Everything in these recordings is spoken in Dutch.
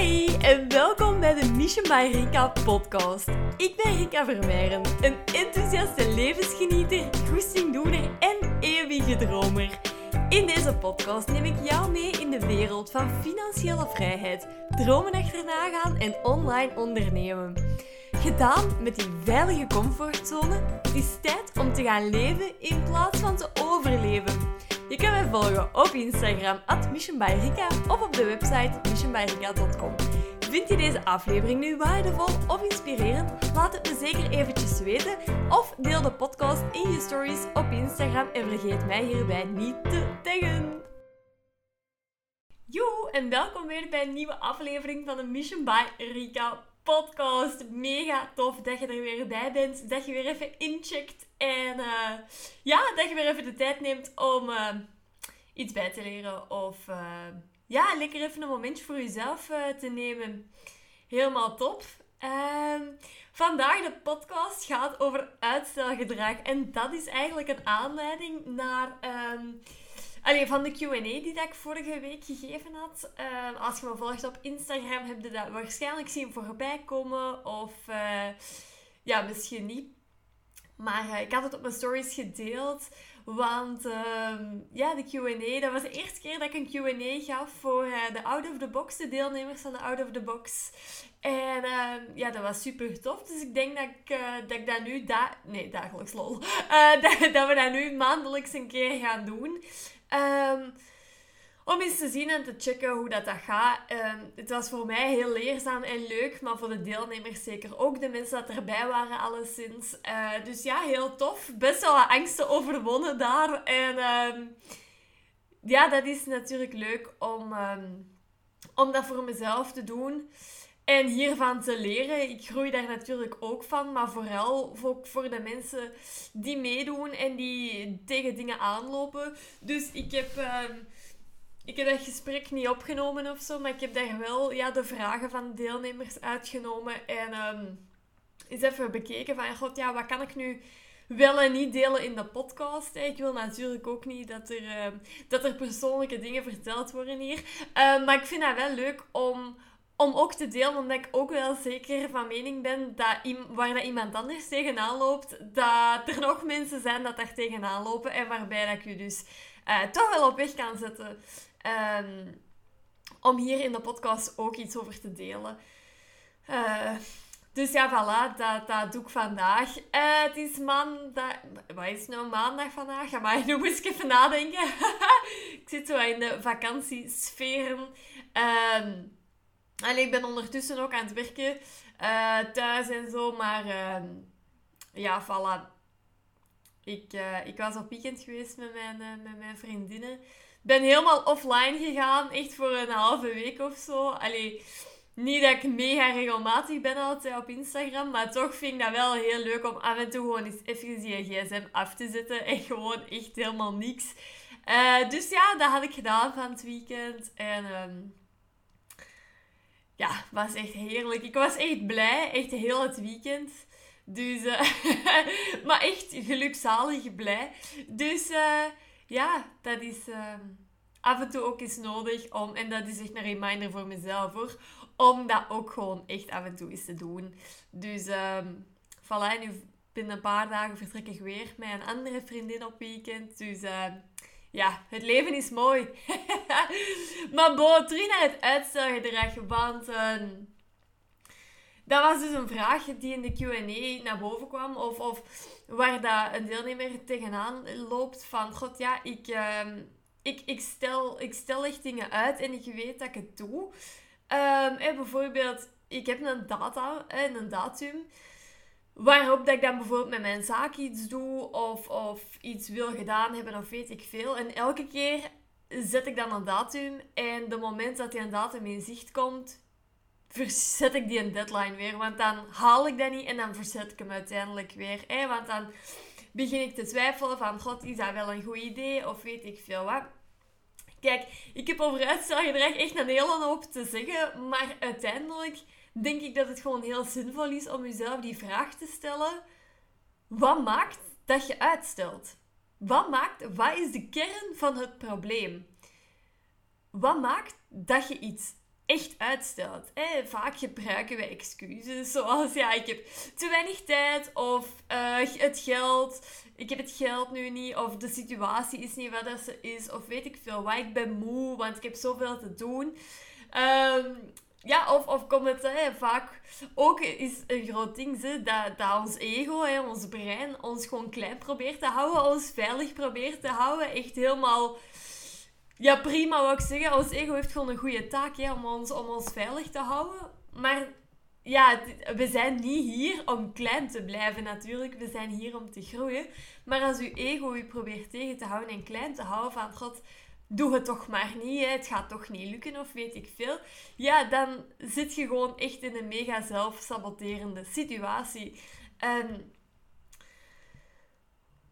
Hi en welkom bij de Mission by Rika podcast. Ik ben Rika Vermeijren, een enthousiaste levensgenieter, goestingdoener en eeuwige dromer. In deze podcast neem ik jou mee in de wereld van financiële vrijheid, dromen achterna gaan en online ondernemen. Gedaan met die veilige comfortzone, het is tijd om te gaan leven in plaats van te overleven. Je kan mij volgen op Instagram, at missionbyrika, of op de website missionbyrika.com. Vind je deze aflevering nu waardevol of inspirerend? Laat het me zeker eventjes weten of deel de podcast in je stories op Instagram en vergeet mij hierbij niet te taggen. Yo en welkom weer bij een nieuwe aflevering van de Mission by Rika podcast. Mega tof dat je er weer bij bent, dat je weer even incheckt en uh, ja, dat je weer even de tijd neemt om uh, iets bij te leren of uh, ja, lekker even een momentje voor jezelf te nemen. Helemaal top. Ehm, vandaag de podcast gaat over uitstelgedrag en dat is eigenlijk een aanleiding naar um, Allee, van de Q&A die dat ik vorige week gegeven had. Uh, als je me volgt op Instagram, heb je dat waarschijnlijk zien voorbij komen. Of uh, ja, misschien niet. Maar uh, ik had het op mijn stories gedeeld. Want ehm, ja, de Q&A, dat was de eerste keer dat ik een Q&A gaf voor de Out of the Box, de deelnemers van de Out of the Box. En ehm, ja, dat was super tof. Dus ik denk dat ik, dat, ik dat nu, da nee, dagelijks lol, dat, dat we dat nu maandelijks een keer gaan doen. Um, om eens te zien en te checken hoe dat, dat gaat. Um, het was voor mij heel leerzaam en leuk, maar voor de deelnemers zeker ook. De mensen dat erbij waren, alleszins. Uh, dus ja, heel tof. Best wel wat angsten overwonnen daar. En um, ja, dat is natuurlijk leuk om, om dat voor mezelf te doen. En hiervan te leren. Ik groei daar natuurlijk ook van, maar vooral ook voor de mensen die meedoen en die tegen dingen aanlopen. Dus ik heb, uh, ik heb dat gesprek niet opgenomen of zo, maar ik heb daar wel ja, de vragen van deelnemers uitgenomen en um, eens even bekeken van, god ja, wat kan ik nu wel en niet delen in de podcast. Ik wil natuurlijk ook niet dat er, uh, dat er persoonlijke dingen verteld worden hier. Maar ik vind dat wel leuk om om ook te delen, omdat ik ook wel zeker van mening ben dat waar dat iemand anders tegenaan loopt, dat er nog mensen zijn dat daar tegenaan lopen en waarbij dat ik je dus uh, toch wel op weg kan zetten um, om hier in de podcast ook iets over te delen. Uh, dus ja, voilà, dat, dat doe ik vandaag. Uh, het is maandag... Wat is nou maandag vandaag? Maar nu moet ik even nadenken. ik zit zo in de vakantiesferen. Um, Allee, ik ben ondertussen ook aan het werken uh, thuis en zo, maar uh, ja, voilà. Ik, uh, ik was op weekend geweest met mijn, met mijn vriendinnen. Ben helemaal offline gegaan, echt voor een halve week of zo. Allee, niet dat ik mega regelmatig ben altijd op Instagram, maar toch vind ik dat wel heel leuk om af en toe gewoon eens even die gsm af te zetten en gewoon echt helemaal niks. dus ja, dat had ik gedaan van het weekend en... Um, ja, was echt heerlijk. Ik was echt blij, echt heel het weekend. Dus, uh, maar echt gelukzalig blij. Dus uh, ja, dat is uh, af en toe ook eens nodig om, en dat is echt een reminder voor mezelf hoor, om dat ook gewoon echt af en toe eens te doen. Dus um, voilà, nu binnen een paar dagen vertrek ik weer met een andere vriendin op weekend. Dus ja, het leven is mooi. maar bo, terug naar het uitstelgedrag. Want uh, dat was dus een vraag die in de Q&A naar boven kwam. Of, of waar dat een deelnemer tegenaan loopt van... God, ja, ik, uh, ik, ik, stel, ik stel echt dingen uit en ik weet dat ik het doe. Um, bijvoorbeeld, ik heb een data, een datum... Waarop dat ik dan bijvoorbeeld met mijn zaak iets doe of, of iets wil gedaan hebben of weet ik veel. En elke keer zet ik dan een datum en de moment dat die een datum in zicht komt, verzet ik die een deadline weer. Want dan haal ik dat niet en dan verzet ik hem uiteindelijk weer. Hè? Want dan begin ik te twijfelen van, god, is dat wel een goed idee of weet ik veel wat. Kijk, ik heb over uitstelgedrag echt een hele hoop te zeggen, maar uiteindelijk denk ik dat het gewoon heel zinvol is om jezelf die vraag te stellen: wat maakt dat je uitstelt? Wat maakt, wat is de kern van het probleem? Wat maakt dat je iets echt uitstelt. Hè? Vaak gebruiken we excuses zoals ja, ik heb te weinig tijd of uh, het geld, ik heb het geld nu niet of de situatie is niet wat ze is of weet ik veel wat, ik ben moe want ik heb zoveel te doen. Um, ja, of, of komt het hè, vaak ook is een groot ding hè, dat, dat ons ego, hè, ons brein, ons gewoon klein probeert te houden, ons veilig probeert te houden. Echt helemaal, ja prima wou ik zeggen. Ons ego heeft gewoon een goede taak hè, om, ons, om ons veilig te houden. Maar ja, we zijn niet hier om klein te blijven natuurlijk. We zijn hier om te groeien. Maar als uw ego u probeert tegen te houden en klein te houden van... God, doe het toch maar niet, hè. het gaat toch niet lukken of weet ik veel. Ja, dan zit je gewoon echt in een mega zelfsaboterende situatie. En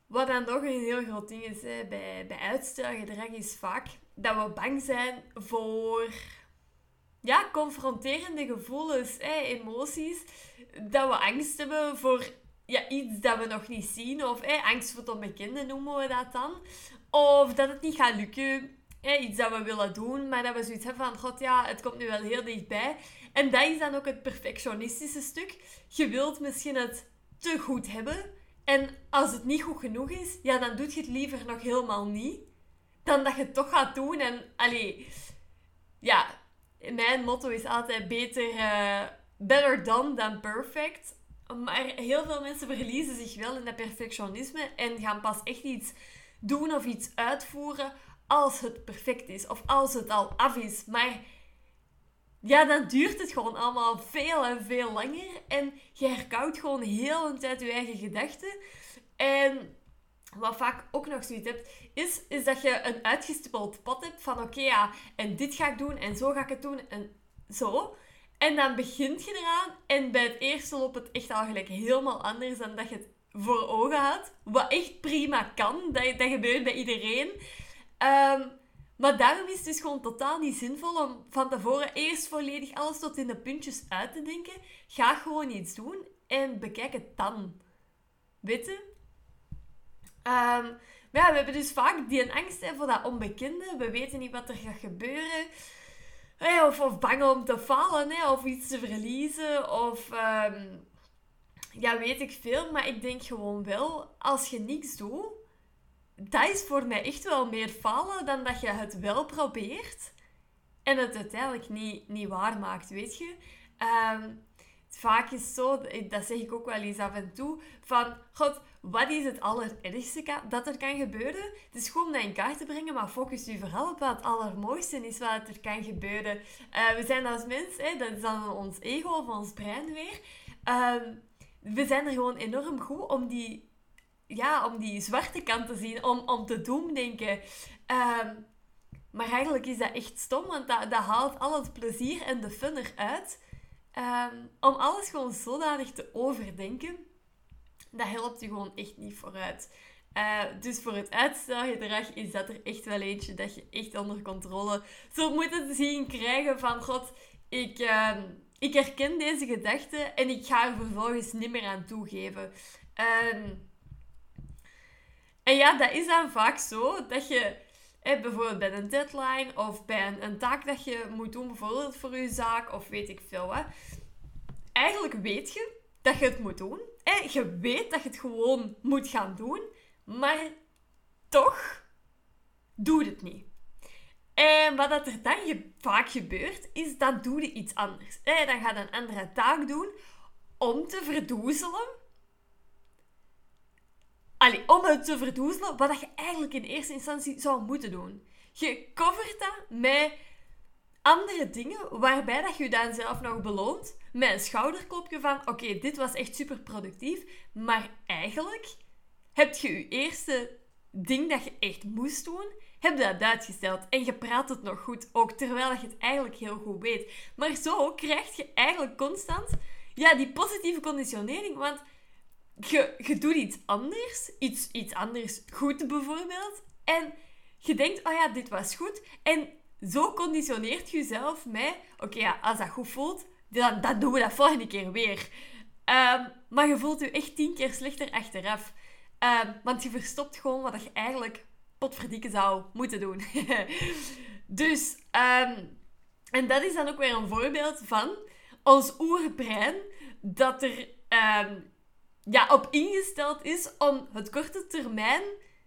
wat dan nog een heel groot ding is bij, bij uitstelgedrag, is vaak dat we bang zijn voor ja, confronterende gevoelens, hè, emoties. Dat we angst hebben voor ja, iets dat we nog niet zien. Of hè, angst voor het onbekende noemen we dat dan. Of dat het niet gaat lukken. iets dat we willen doen, maar dat we zoiets hebben van... God, ja, het komt nu wel heel dichtbij. En dat is dan ook het perfectionistische stuk. Je wilt misschien het te goed hebben. En als het niet goed genoeg is, ja, dan doe je het liever nog helemaal niet. Dan dat je het toch gaat doen. En, allee... Ja, mijn motto is altijd beter... Uh, better done than perfect. Maar heel veel mensen verliezen zich wel in dat perfectionisme en gaan pas echt iets doen of iets uitvoeren als het perfect is of als het al af is. Maar ja, dan duurt het gewoon allemaal veel en veel langer en je herkoudt gewoon heel een tijd je eigen gedachten. En wat vaak ook nog zoiets hebt, is, is dat je een uitgestippeld pad hebt van oké, ja, en dit ga ik doen en zo ga ik het doen en zo. En dan begint je eraan en bij het eerste loopt het echt al gelijk helemaal anders dan dat je het voor ogen had. Wat echt prima kan. Dat, dat gebeurt bij iedereen. Um, maar daarom is het dus gewoon totaal niet zinvol om van tevoren eerst volledig alles tot in de puntjes uit te denken. Ga gewoon iets doen en bekijk het dan. Um, maar ja, we hebben dus vaak die angst hè, voor dat onbekende. We weten niet wat er gaat gebeuren. Of, of bang om te vallen, hè, of iets te verliezen. Of um, ja, weet ik veel. Maar ik denk gewoon wel, als je niks doet, dat is voor mij echt wel meer falen dan dat je het wel probeert en het uiteindelijk niet, niet waar maakt, weet je. Um, vaak is zo, dat zeg ik ook wel eens af en toe, van, god, wat is het allerergste dat er kan gebeuren? Het is gewoon dat in kaart te brengen, maar focus je vooral op wat het allermooiste is wat er kan gebeuren. Uh, we zijn als mens, hè, dat is dan ons ego of ons brein weer. Um, we zijn er gewoon enorm goed om die, ja, om die zwarte kant te zien, om, om te doemdenken. Um, maar eigenlijk is dat echt stom, want dat, dat haalt al het plezier en de fun eruit. Um, om alles gewoon zodanig te overdenken, dat helpt je gewoon echt niet vooruit. Uh, dus voor het uitstelgedrag is dat er echt wel eentje dat je echt onder controle zult moeten zien krijgen van... God, ik, uh, ik herken deze gedachte en ik ga er vervolgens niet meer aan toegeven. Um, en ja, dat is dan vaak zo dat je bijvoorbeeld bij een deadline of bij een, een, taak dat je moet doen, bijvoorbeeld voor je zaak of weet ik veel wat. Eigenlijk weet je dat je het moet doen. Hè? Je weet dat je het gewoon moet gaan doen, maar toch doe het niet. En wat dat er dan vaak gebeurt, is dan doe je iets anders. Dan ga je een andere taak doen om te verdoezelen. Allee, om het te verdoezelen wat je eigenlijk in eerste instantie zou moeten doen. Je covert dat met andere dingen waarbij dat je dan zelf nog beloont met een schouderklopje van oké, dit was echt super productief, maar eigenlijk heb je je eerste ding dat je echt moest doen, heb je dat uitgesteld en je praat het nog goed ook, terwijl je het eigenlijk heel goed weet. Maar zo krijg je eigenlijk constant ja, die positieve conditionering, want je, je doet iets anders, iets, iets anders goed bijvoorbeeld, en je denkt, oh ja, dit was goed, en zo conditioneert je jezelf met, oké, ja, als dat goed voelt, dan, dan doen we dat volgende keer weer. Um, maar je voelt je echt tien keer slechter achteraf. Um, want je verstopt gewoon wat je eigenlijk potverdikken zou moeten doen. dus, um, En dat is dan ook weer een voorbeeld van ons oerbrein dat er ehm, ja, op ingesteld is om het korte termijn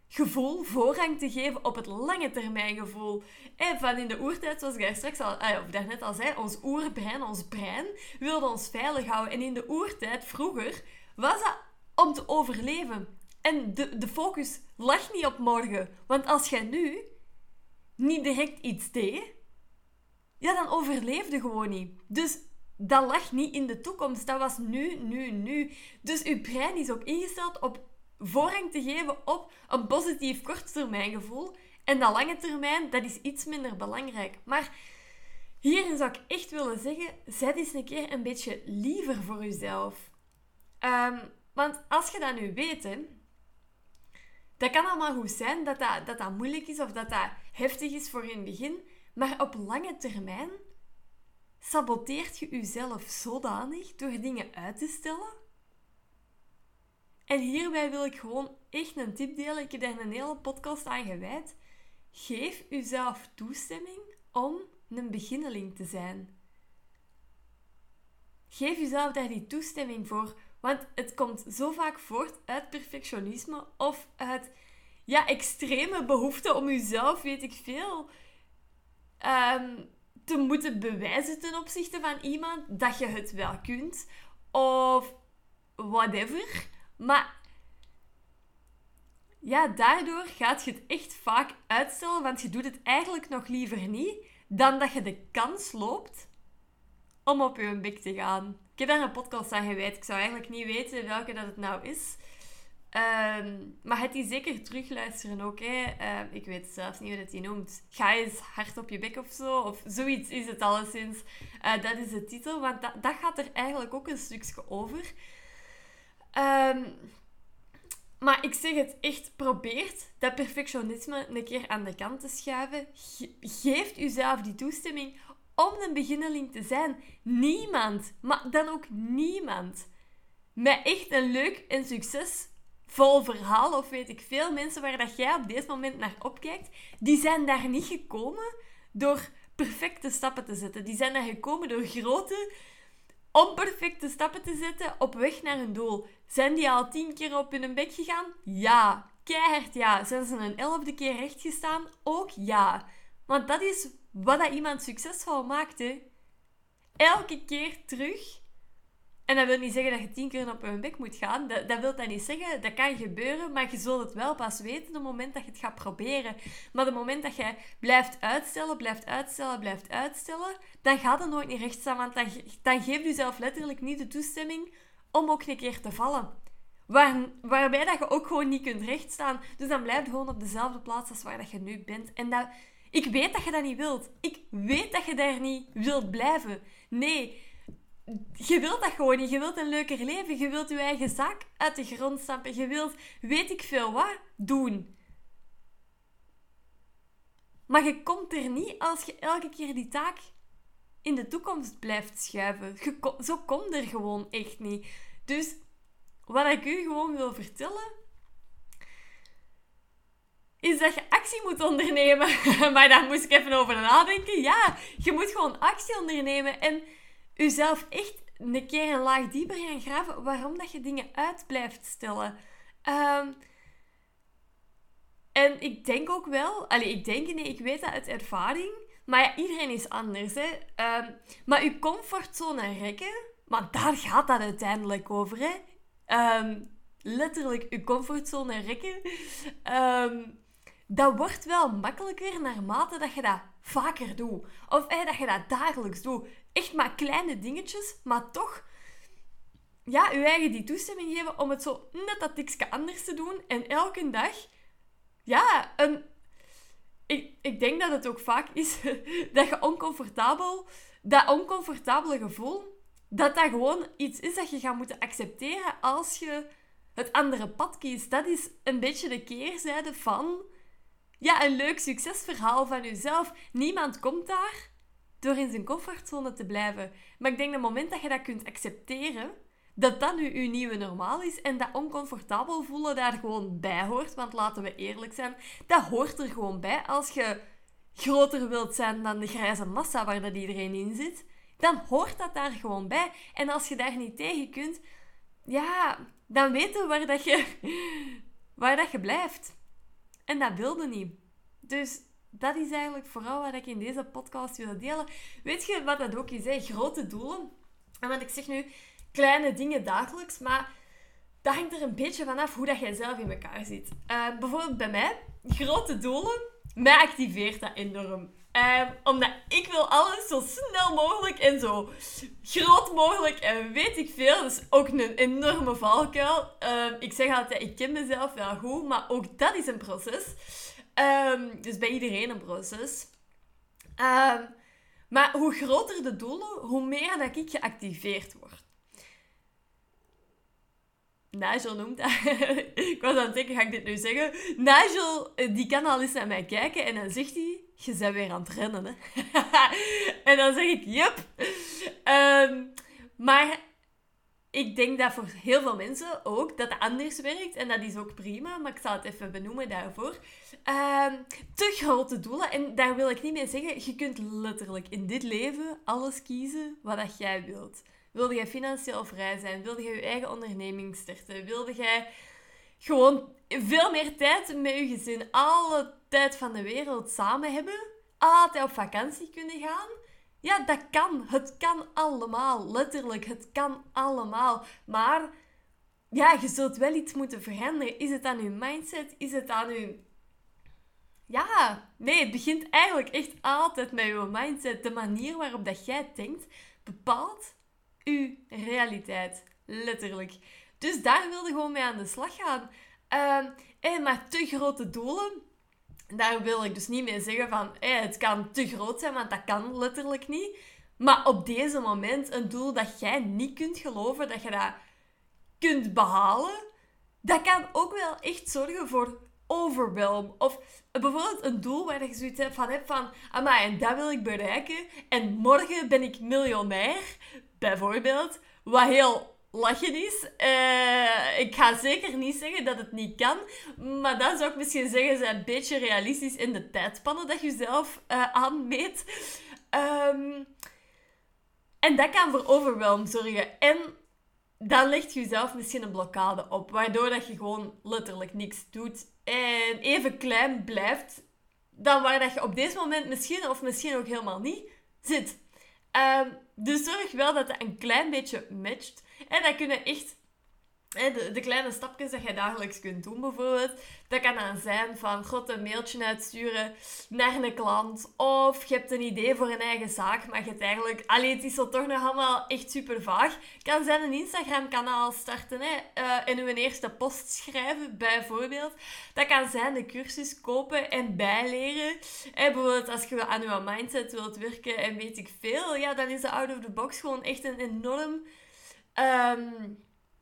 gevoel voorrang te geven op het lange termijn gevoel. En van in de oertijd, zoals ik daar straks al, ah, of daarnet al zei, ons oerbrein, ons brein, wilde ons veilig houden. En in de oertijd, vroeger, was dat om te overleven. En de, de focus lag niet op morgen. Want als jij nu niet direct iets deed, ja, dan overleefde gewoon niet. Dus dat lag niet in de toekomst. Dat was nu, nu, nu. Dus uw brein is ook ingesteld op voorrang te geven op een positief korttermijngevoel. En dat lange termijn, dat is iets minder belangrijk. Maar hierin zou ik echt willen zeggen, zet eens een keer een beetje liever voor jezelf. Um, want als je dat nu weet, dat kan allemaal goed zijn dat dat, dat dat moeilijk is of dat dat heftig is voor in het begin. Maar op lange termijn saboteert je jezelf zodanig door dingen uit te stellen. En hierbij wil ik gewoon echt een tip delen. Ik heb daar een hele podcast aan gewijd. Geef jezelf toestemming om een beginneling te zijn. Geef jezelf daar die toestemming voor want het komt zo vaak voort uit perfectionisme of uit ja, extreme behoefte om jezelf, weet ik veel, ehm, te moeten bewijzen ten opzichte van iemand dat je het wel kunt. Of whatever. Maar ja, daardoor gaat je het echt vaak uitstellen, want je doet het eigenlijk nog liever niet dan dat je de kans loopt om op je bek te gaan. Heb daar een podcast aan gewijd. Ik zou eigenlijk niet weten welke dat het nou is. Um, maar het die zeker terugluisteren ook. Hè. Ehm, ik weet zelfs niet hoe dat die noemt. Ga eens hard op je bek of zo. Of zoiets is het alleszins. Uh, dat is de titel. Want dat, dat gaat er eigenlijk ook een stukje over. Um, maar ik zeg het echt, probeert dat perfectionisme een keer aan de kant te schuiven. Ge geeft uzelf die toestemming om een beginneling te zijn. Niemand, maar dan ook niemand, met echt een leuk en succesvol verhaal, of weet ik veel mensen waar dat jij op deze moment naar opkijkt, die zijn daar niet gekomen door perfecte stappen te zetten. Die zijn daar gekomen door grote, onperfecte stappen te zetten op weg naar hun doel. Zijn die al tien keer op hun bek gegaan? Ja. Keihard ja. Zijn ze een elfde keer recht gestaan? Ook ja. Want dat is wat dat iemand succesvol maakte, elke keer terug. En dat wil niet zeggen dat je tien keer op een bek moet gaan. Dat, dat wil dat niet zeggen. Dat kan gebeuren, maar je zult het wel pas weten op het moment dat je het gaat proberen. Maar op het moment dat je blijft uitstellen, blijft uitstellen, blijft uitstellen, dan gaat het nooit niet recht staan. Want dan, dan geeft je zelf letterlijk niet de toestemming om ook een keer te vallen. Waar, waarbij dat je ook gewoon niet kunt rechtstaan. Dus dan blijf je gewoon op dezelfde plaats als waar dat je nu bent. En dat, ik weet dat je dat niet wilt. Ik weet dat je daar niet wilt blijven. Nee, je wilt dat gewoon niet. Je wilt een leuker leven. Je wilt je eigen zaak uit de grond stampen. Je wilt, weet ik veel wat, doen. Maar je komt er niet als je elke keer die taak in de toekomst blijft schuiven. zo komt er gewoon echt niet. Dus wat ik u gewoon wil vertellen, is dat je actie moet ondernemen. maar daar moest ik even over nadenken. Ja, je moet gewoon actie ondernemen en jezelf echt een keer een laag dieper gaan graven waarom dat je dingen uit blijft stellen. Um, en ik denk ook wel, allee, ik denk nee, ik weet dat uit ervaring, maar ja, iedereen is anders. Hè. Um, maar je comfortzone rekken, maar daar gaat dat uiteindelijk over. Hè. Um, letterlijk je comfortzone rekken. Um, dat wordt wel makkelijker naarmate dat je dat vaker doet. Of dat je dat dagelijks doet. Echt maar kleine dingetjes, maar toch ja, je eigen die toestemming geven om het zo net dat tikje anders te doen. En elke dag, ja, ik, ik denk dat het ook vaak is dat je oncomfortabel, dat oncomfortabele gevoel, dat dat gewoon iets is dat je gaat moeten accepteren als je het andere pad kiest. Dat is een beetje de keerzijde van ja, een leuk succesverhaal van jezelf. Niemand komt daar door in zijn comfortzone te blijven. Maar ik denk dat het moment dat je dat kunt accepteren, dat dat nu je nieuwe normaal is en dat oncomfortabel voelen daar gewoon bij hoort. Want laten we eerlijk zijn, dat hoort er gewoon bij als je groter wilt zijn dan de grijze massa waar dat iedereen in zit, dan hoort dat daar gewoon bij. En als je daar niet tegen kunt, ja, dan weten we waar dat je, waar dat je blijft. En dat wilde niet. Dus dat is eigenlijk vooral wat ik in deze podcast wil delen. Weet je wat dat ook is? Grote doelen. En wat ik zeg nu, kleine dingen dagelijks, maar dat hangt er een beetje vanaf hoe dat jij zelf in elkaar zit. Uh, bijvoorbeeld bij mij, grote doelen, mij activeert dat enorm. Uh, omdat ik wil alles zo snel mogelijk en zo groot mogelijk en weet ik veel. Dus ook een enorme valkuil. Uh, ik zeg altijd, ik ken mezelf wel goed, maar ook dat is een proces. Um, dus bij iedereen een proces. Maar hoe groter de doelen, hoe meer dat ik geactiveerd word. Nigel noemt dat. ik was aan het denken, ga ik dit nu zeggen? Nigel, eh, die kan al eens naar mij kijken en dan zegt hij... Je bent weer aan het rennen, hè? en dan zeg ik, yup. Um, maar ik denk dat voor heel veel mensen ook dat anders werkt. En dat is ook prima, maar ik zal het even benoemen daarvoor. Uh, te grote doelen. En daar wil ik niet mee zeggen, je kunt letterlijk in dit leven alles kiezen wat dat jij wilt. Wilde jij financieel vrij zijn? Wilde jij je eigen onderneming starten? Wilde jij gewoon veel meer tijd met je gezin, alle tijd van de wereld samen hebben? Altijd op vakantie kunnen gaan? Ja, dat kan. Het kan allemaal. Letterlijk, het kan allemaal. Maar ja, je zult wel iets moeten veranderen. Is het aan je mindset? Is het aan je... Ja, nee, het begint eigenlijk echt altijd met je mindset. De manier waarop dat jij denkt, bepaalt uw realiteit. Letterlijk. Dus daar wilde gewoon mee aan de slag gaan. En maar te grote doelen, daar wil ik dus niet mee zeggen van het kan te groot zijn, want dat kan letterlijk niet. Maar op deze moment een doel dat jij niet kunt geloven dat je dat kunt behalen, dat kan ook wel echt zorgen voor overwhelm. Of bijvoorbeeld een doel waar je zoiets van, hebt van amai, en dat wil ik bereiken. En morgen ben ik miljonair, bijvoorbeeld. Wat heel lachen is. Uh, ik ga zeker niet zeggen dat het niet kan. Maar dan zou ik misschien zeggen, zijn een beetje realistisch in de tijdspannen dat je zelf uh, aanmeet. Um, en dat kan voor overwhelm zorgen. En dan legt je zelf misschien een blokkade op. Waardoor dat je gewoon letterlijk niks doet. En even klein blijft dan waar dat je op deze moment misschien, of misschien ook helemaal niet, zit. Um, dus zorg wel dat het een klein beetje matcht. En dat kunnen echt de, de, kleine stapjes dat je dagelijks kunt doen, bijvoorbeeld. Dat kan dan zijn van, god, een mailtje uitsturen naar een klant. Of je hebt een idee voor een eigen zaak, maar je hebt eigenlijk... Allee, het is toch nog allemaal echt super vaag. kan zijn een Instagram-kanaal starten hè, uh, en uw eerste post schrijven, bijvoorbeeld. Dat kan zijn de cursus kopen en bijleren. Hè, bijvoorbeeld als je aan je mindset wilt werken en weet ik veel, ja, dan is de out of the box gewoon echt een enorm... Um,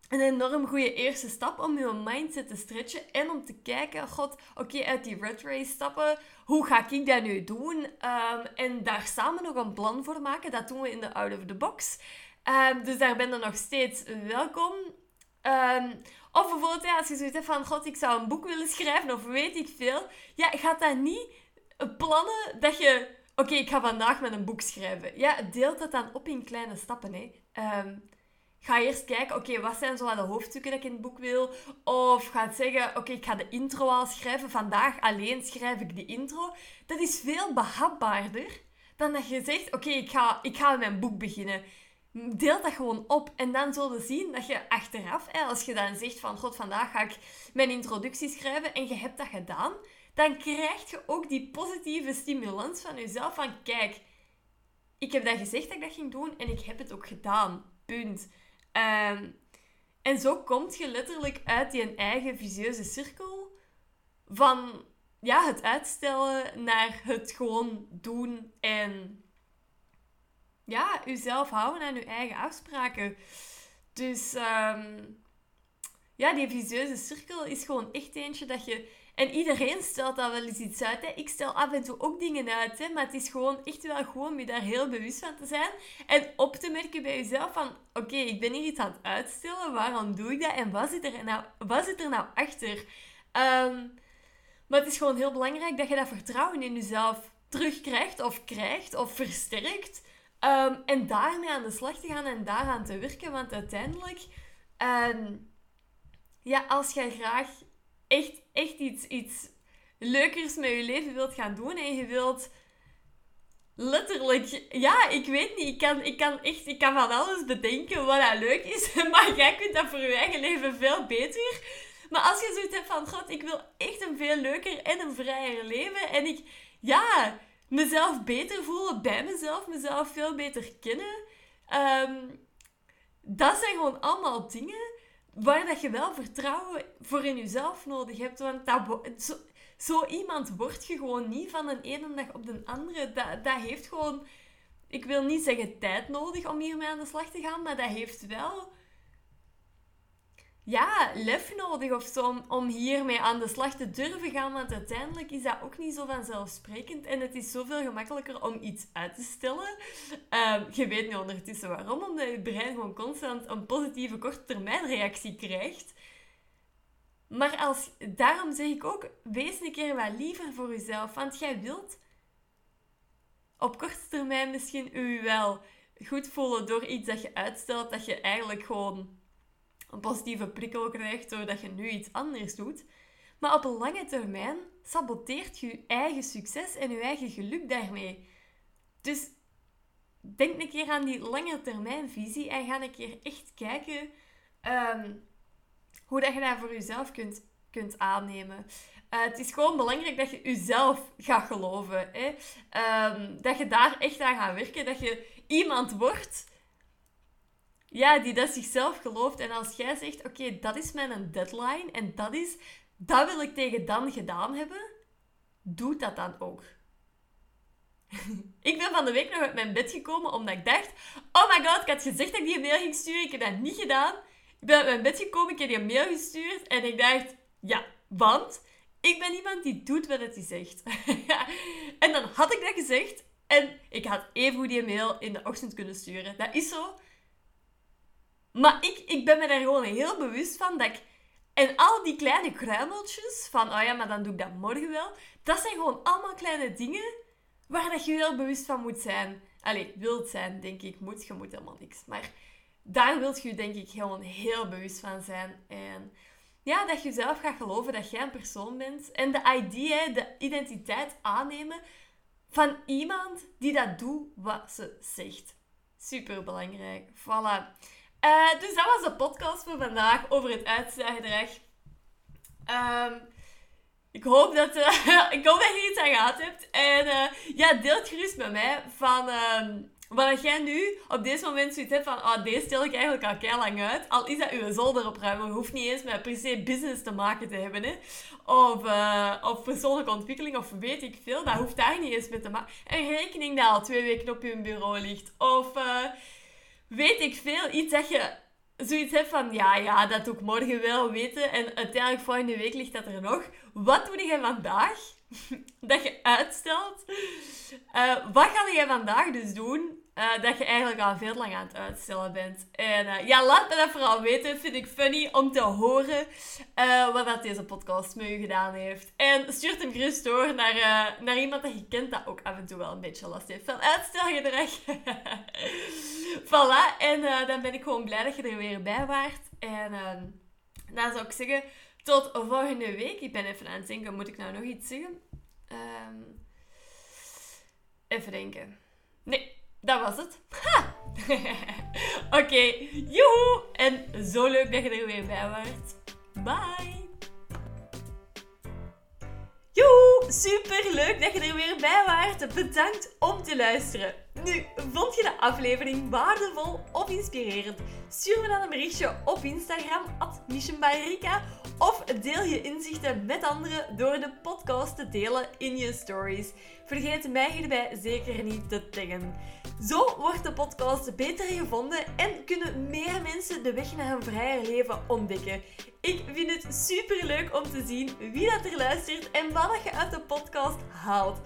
een enorm goede eerste stap om je mindset te stretchen en om te kijken, god, oké, uit die red race stappen, hoe ga ik dat nu doen? Um, en daar samen nog een plan voor maken. Dat doen we in de out of the box. Um, dus daar ben je nog steeds welkom. Um, of bijvoorbeeld, ja, als je zoiets hebt van, god, ik zou een boek willen schrijven of weet ik veel. Ja, gaat dat niet plannen dat je, oké, ik ga vandaag met een boek schrijven. Ja, deelt dat dan op in kleine stappen, hè. Ga eerst kijken, oké, wat zijn zo de hoofdstukken dat ik in het boek wil? Of ga zeggen, oké, ik ga de intro al schrijven. Vandaag alleen schrijf ik de intro. Dat is veel behapbaarder dan dat je zegt, oké, ik, ga, ik ga mijn boek beginnen. Deel dat gewoon op en dan zul je zien dat je achteraf, als je dan zegt van, god, vandaag ga ik mijn introductie schrijven en je hebt dat gedaan, dan krijg je ook die positieve stimulans van jezelf van, kijk, ik heb dat gezegd dat ik dat ging doen en ik heb het ook gedaan. Punt. Um, en zo kom je letterlijk uit die eigen visieuze cirkel van ja, het uitstellen naar het gewoon doen en ja, jezelf houden aan je eigen afspraken. Dus um, ja, die visieuze cirkel is gewoon echt eentje dat je en iedereen stelt daar wel eens iets uit. Hè. Ik stel af en toe ook dingen uit. Hè. Maar het is gewoon echt wel gewoon om je daar heel bewust van te zijn. En op te merken bij jezelf van... Oké, ik ben hier iets aan het uitstellen. Waarom doe ik dat? En wat zit er nou, wat zit er nou achter? Um, maar het is gewoon heel belangrijk dat je dat vertrouwen in jezelf terugkrijgt of krijgt of versterkt. Ehm, en daarmee aan de slag te gaan en daaraan te werken. Want uiteindelijk, ehm, ja, als jij graag echt, echt iets, iets leukers met je leven wilt gaan doen en je wilt letterlijk, ja, ik weet niet, ik kan, ik kan echt, ik kan van alles bedenken wat dat leuk is, maar jij kunt dat voor je eigen leven veel beter. Maar als je zoiets hebt van, god, ik wil echt een veel leuker en een vrijer leven en ik, ja, mezelf beter voelen bij mezelf, mezelf veel beter kennen. Ehm, dat zijn gewoon allemaal dingen waar dat je wel vertrouwen voor in jezelf nodig hebt. Want zo iemand word je gewoon niet van de ene dag op de andere. Dat, dat heeft gewoon, ik wil niet zeggen tijd nodig om hiermee aan de slag te gaan, maar dat heeft wel ja, lef nodig of zo om, hiermee aan de slag te durven gaan. Want uiteindelijk is dat ook niet zo vanzelfsprekend. En het is zoveel gemakkelijker om iets uit te stellen. Uh, je weet nu ondertussen waarom. Omdat je brein gewoon constant een positieve korte termijn reactie krijgt. Maar als, daarom zeg ik ook, wees een keer wat liever voor jezelf. Want jij wilt op korte termijn misschien u wel goed voelen door iets dat je uitstelt. Dat je eigenlijk gewoon een positieve prikkel krijgt doordat je nu iets anders doet. Maar op een lange termijn saboteert je je eigen succes en je eigen geluk daarmee. Dus denk een keer aan die lange termijn visie en ga een keer echt kijken ehm, hoe dat je dat voor jezelf kunt, kunt aannemen. Uh, het is gewoon belangrijk dat je jezelf gaat geloven. Hè? Ehm, dat je daar echt aan gaat werken. Dat je iemand wordt ja, die dat zichzelf gelooft. En als jij zegt, oké, dat is mijn deadline en dat is, dat wil ik tegen dan gedaan hebben, doe dat dan ook. ik ben van de week nog uit mijn bed gekomen omdat ik dacht, oh my god, ik had gezegd dat ik die mail ging sturen, ik heb dat niet gedaan. Ik ben uit mijn bed gekomen, ik heb die mail gestuurd en ik dacht, ja, want ik ben iemand die doet wat hij zegt. en dan had ik dat gezegd en ik had even die mail in de ochtend kunnen sturen. Dat is zo. Maar ik, ik ben me daar gewoon heel bewust van dat ik... En al die kleine kruimeltjes van, oh ja, maar dan doe ik dat morgen wel. Dat zijn gewoon allemaal kleine dingen waar dat je heel bewust van moet zijn. Allee, wilt zijn, denk ik. Moet, je moet helemaal niks. Maar daar wilt je denk ik gewoon heel bewust van zijn. En ja, dat je zelf gaat geloven dat jij een persoon bent. En de idee, de identiteit aannemen van iemand die dat doet wat ze zegt. Super belangrijk. Voilà. Uh, dus dat was de podcast voor vandaag over het uitstelgedrag. Um, ik hoop dat, uh, ik dat je iets aan gehad hebt. En uh, ja, deel gerust met mij van um, wat jij nu op deze moment zoiets hebt van oh, deze stel ik eigenlijk al kei lang uit. Al is dat uw zolder opruimen. Hoeft niet eens met per se business te maken te hebben. Hè. Of, of persoonlijke ontwikkeling of weet ik veel. Dat hoeft daar niet eens mee te maken. Een rekening die al twee weken op je bureau ligt. Of weet ik veel, iets dat je zoiets hebt van, ja, ja, dat doe ik morgen wel weten. En uiteindelijk volgende week ligt dat er nog. Wat doe je vandaag dat je uitstelt? Uh, wat ga je vandaag dus doen uh, dat je eigenlijk al veel lang aan het uitstellen bent. En uh, ja, laat me dat vooral weten. Vind ik funny om te horen uh, wat dat deze podcast met u gedaan heeft. En stuur hem gerust door naar, naar iemand dat je kent dat ook af en toe wel een beetje last heeft van uitstelgedrag. voilà. En dan ben ik gewoon blij dat je er weer bij waart. En dan zou ik zeggen, tot volgende week. Ik ben even aan het denken, moet ik nou nog iets zeggen? Um, even denken. Nee, dat was het. Oké, okay. joehoe! En zo leuk dat je er weer bij was. Bye! Joehoe! Super leuk dat je er weer bij was. Bedankt om te luisteren. Nu, vond je de aflevering waardevol of inspirerend? Stuur me dan een berichtje op Instagram, at of deel je inzichten met anderen door de podcast te delen in je stories. Vergeet mij hierbij zeker niet te taggen. Zo wordt de podcast beter gevonden en kunnen meer mensen de weg naar een vrijer leven ontdekken. Ik vind het super leuk om te zien wie dat er luistert en wat je uit de podcast haalt.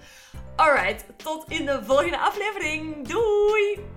Alright, tot in de volgende aflevering. Doei!